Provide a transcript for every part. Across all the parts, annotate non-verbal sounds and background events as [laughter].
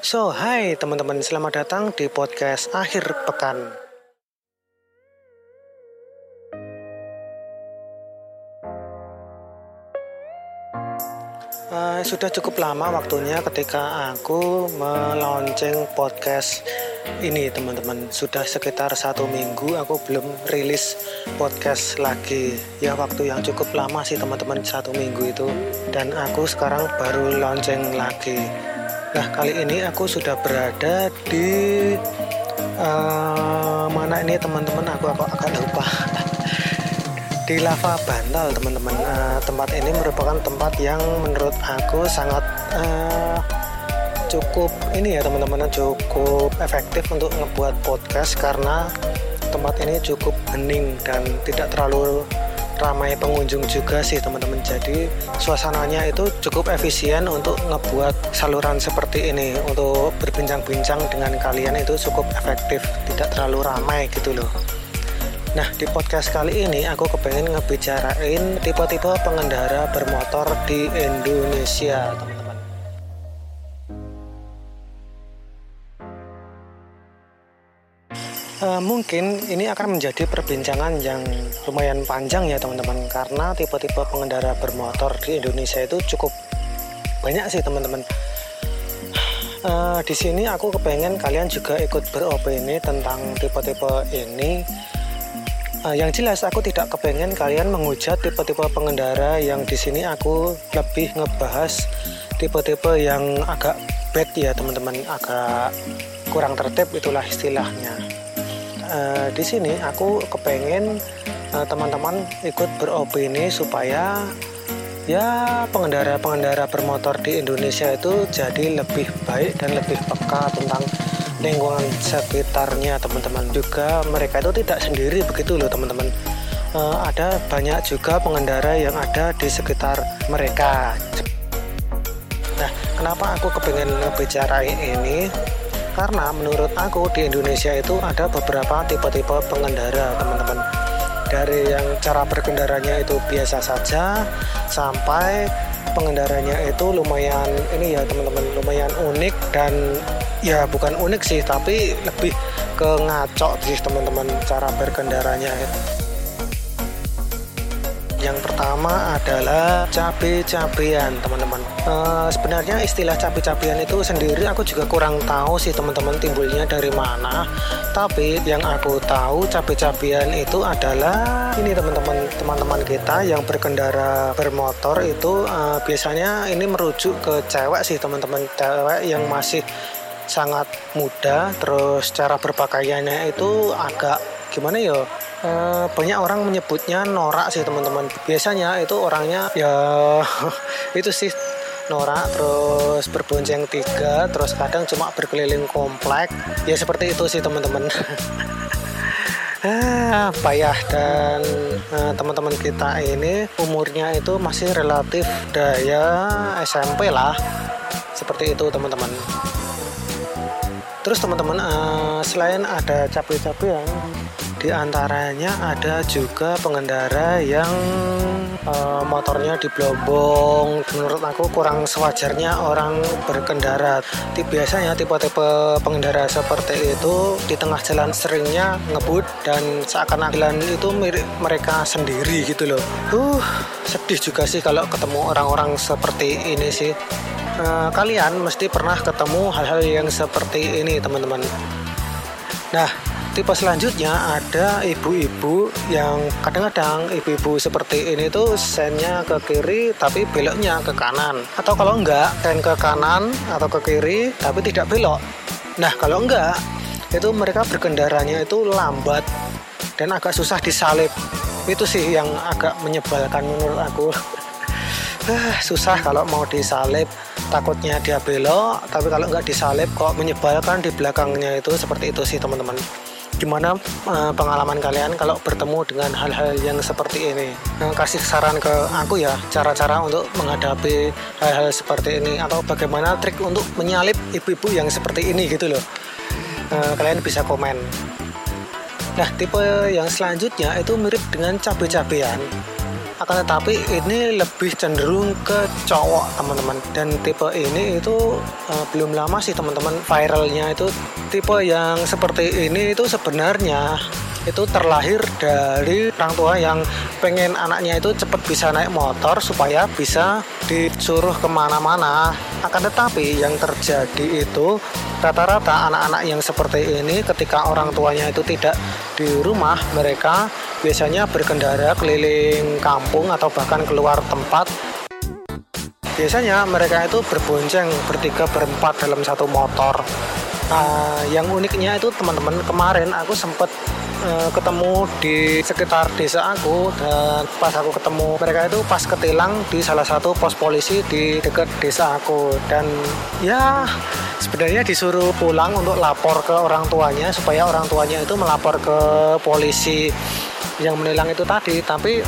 So, hai teman-teman, selamat datang di podcast akhir pekan. Uh, sudah cukup lama waktunya ketika aku melonceng podcast ini teman-teman. Sudah sekitar satu minggu aku belum rilis podcast lagi. Ya waktu yang cukup lama sih teman-teman. Satu minggu itu. Dan aku sekarang baru lonceng lagi nah kali ini aku sudah berada di uh, mana ini teman-teman? Aku, aku agak lupa. [laughs] Di Lava Bantal teman-teman. Uh, tempat ini merupakan tempat yang menurut aku sangat uh, cukup ini ya teman-teman cukup efektif untuk ngebuat podcast karena tempat ini cukup hening dan tidak terlalu ramai pengunjung juga sih teman-teman jadi suasananya itu cukup efisien untuk ngebuat saluran seperti ini untuk berbincang-bincang dengan kalian itu cukup efektif tidak terlalu ramai gitu loh Nah, di podcast kali ini aku kepengen ngebicarain tipe-tipe pengendara bermotor di Indonesia, teman-teman. Uh, mungkin ini akan menjadi perbincangan yang lumayan panjang ya teman-teman karena tipe-tipe pengendara bermotor di Indonesia itu cukup banyak sih teman-teman. Uh, di sini aku kepengen kalian juga ikut beropini tentang tipe-tipe ini Uh, yang jelas aku tidak kepengen kalian menghujat tipe-tipe pengendara yang di sini aku lebih ngebahas tipe-tipe yang agak bad ya teman-teman agak kurang tertib itulah istilahnya. Uh, di sini aku kepengen uh, teman-teman ikut beropini supaya ya pengendara-pengendara bermotor di Indonesia itu jadi lebih baik dan lebih peka tentang lingkungan sekitarnya teman-teman. Juga mereka itu tidak sendiri begitu loh teman-teman. Uh, ada banyak juga pengendara yang ada di sekitar mereka. Nah kenapa aku kepengen bicara ini karena menurut aku di Indonesia itu ada beberapa tipe-tipe pengendara teman-teman. Dari yang cara berkendaranya itu biasa saja sampai pengendaranya itu lumayan ini ya teman-teman lumayan unik dan ya bukan unik sih tapi lebih ke ngaco sih teman-teman cara berkendaranya yang pertama adalah cabe-cabean teman-teman. E, sebenarnya istilah cabe-cabean itu sendiri aku juga kurang tahu sih teman-teman timbulnya dari mana. Tapi yang aku tahu cabe-cabean itu adalah ini teman-teman teman-teman kita yang berkendara bermotor itu e, biasanya ini merujuk ke cewek sih teman-teman. Cewek yang masih sangat muda terus cara berpakaiannya itu agak gimana ya e, banyak orang menyebutnya norak sih teman-teman. Biasanya itu orangnya ya [laughs] itu sih norak terus berbonceng tiga terus kadang cuma berkeliling komplek. Ya seperti itu sih teman-teman. [laughs] Ah, payah dan uh, teman-teman kita ini umurnya itu masih relatif daya SMP lah. Seperti itu teman-teman. Terus teman-teman uh, selain ada cabai-cabai yang di antaranya ada juga pengendara yang uh, motornya diblombong menurut aku kurang sewajarnya orang berkendara. Biasanya tipe-tipe pengendara seperti itu di tengah jalan seringnya ngebut dan seakan-akan itu mirip mereka sendiri gitu loh. Uh sedih juga sih kalau ketemu orang-orang seperti ini sih. Uh, kalian mesti pernah ketemu hal-hal yang seperti ini teman-teman. Nah tipe selanjutnya ada ibu-ibu yang kadang-kadang ibu-ibu seperti ini tuh sennya ke kiri tapi beloknya ke kanan. Atau kalau enggak sen ke kanan atau ke kiri tapi tidak belok. Nah kalau enggak itu mereka berkendaranya itu lambat dan agak susah disalip. Itu sih yang agak menyebalkan menurut aku. [laughs] Susah kalau mau disalip. Takutnya dia belok tapi kalau nggak disalib kok menyebalkan di belakangnya itu seperti itu sih teman-teman gimana uh, pengalaman kalian kalau bertemu dengan hal-hal yang seperti ini? Uh, kasih saran ke aku ya cara-cara untuk menghadapi hal-hal seperti ini atau bagaimana trik untuk menyalip ibu-ibu yang seperti ini gitu loh. Uh, kalian bisa komen. Nah tipe yang selanjutnya itu mirip dengan cabai-cabean akan tetapi ini lebih cenderung ke cowok teman-teman. Dan tipe ini itu uh, belum lama sih teman-teman viralnya itu tipe yang seperti ini itu sebenarnya itu terlahir dari orang tua yang pengen anaknya itu cepat bisa naik motor supaya bisa disuruh ke mana-mana. Akan tetapi yang terjadi itu rata-rata anak-anak yang seperti ini ketika orang tuanya itu tidak di rumah mereka biasanya berkendara keliling kampung atau bahkan keluar tempat. Biasanya mereka itu berbonceng bertiga berempat dalam satu motor. Nah, yang uniknya itu teman-teman kemarin aku sempat uh, ketemu di sekitar desa aku dan pas aku ketemu mereka itu pas ketilang di salah satu pos polisi di dekat desa aku. Dan ya sebenarnya disuruh pulang untuk lapor ke orang tuanya supaya orang tuanya itu melapor ke polisi yang menilang itu tadi tapi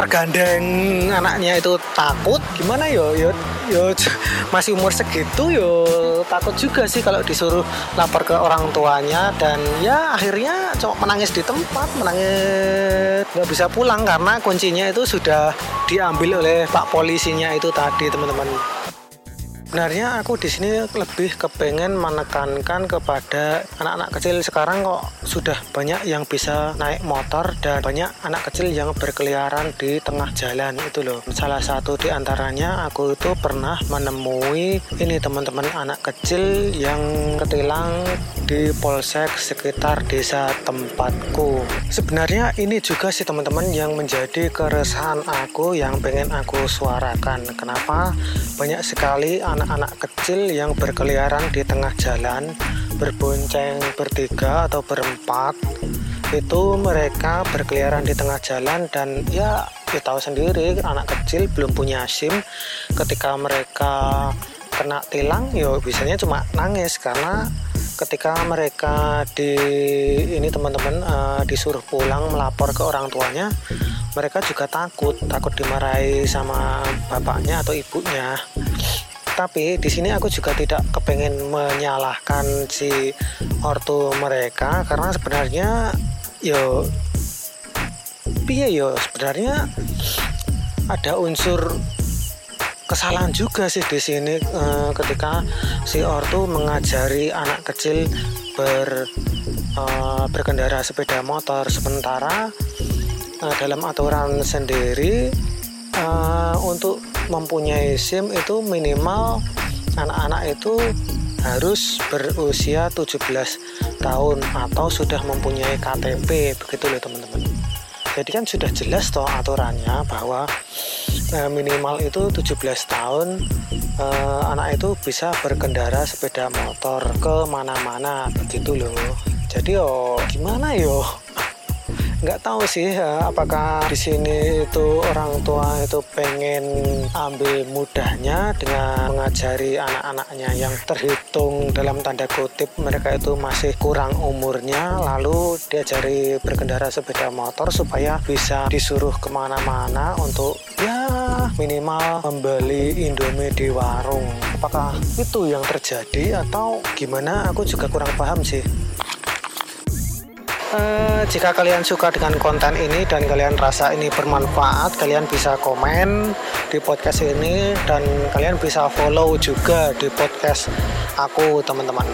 tergandeng anaknya itu takut. Gimana yo? Yo yo [laughs] masih umur segitu yo takut juga sih kalau disuruh lapor ke orang tuanya. Dan ya akhirnya cuma menangis di tempat menangis nggak bisa pulang karena kuncinya itu sudah diambil oleh pak polisinya itu tadi teman-teman. Sebenarnya aku di sini lebih kepengen menekankan kepada anak-anak kecil. Sekarang kok sudah banyak yang bisa naik motor dan banyak anak kecil yang berkeliaran di tengah jalan itu loh. Salah satu di antaranya aku itu pernah menemui ini teman-teman anak kecil yang ketilang di polsek sekitar desa tempatku. Sebenarnya ini juga sih teman-teman yang menjadi keresahan aku yang pengen aku suarakan. Kenapa? Banyak sekali anak anak-anak kecil yang berkeliaran di tengah jalan berbonceng bertiga atau berempat itu mereka berkeliaran di tengah jalan dan ya kita tahu sendiri anak kecil belum punya SIM. Ketika mereka kena tilang yo biasanya cuma nangis karena ketika mereka di ini teman-teman uh, disuruh pulang melapor ke orang tuanya mereka juga takut takut dimarahi sama bapaknya atau ibunya tapi di sini aku juga tidak kepengen menyalahkan si ortu mereka karena sebenarnya yo piye yo? Sebenarnya ada unsur kesalahan juga sih di sini e, ketika si ortu mengajari anak kecil ber e, berkendara sepeda motor. Sementara e, dalam aturan sendiri e, untuk mempunyai SIM itu minimal anak-anak itu harus berusia 17 tahun atau sudah mempunyai KTP begitu loh teman-teman. Jadi kan sudah jelas toh aturannya bahwa eh, minimal itu 17 tahun eh, anak itu bisa berkendara sepeda motor ke mana-mana begitu loh. Jadi yo gimana yo nggak tahu sih ya, apakah di sini itu orang tua itu pengen ambil mudahnya dengan mengajari anak-anaknya yang terhitung dalam tanda kutip mereka itu masih kurang umurnya lalu diajari berkendara sepeda motor supaya bisa disuruh ke mana-mana untuk ya minimal membeli indomie di warung. Apakah itu yang terjadi atau gimana? Aku juga kurang paham sih Uh, jika kalian suka dengan konten ini dan kalian rasa ini bermanfaat, kalian bisa komen di podcast ini dan kalian bisa follow juga di podcast aku, teman-teman.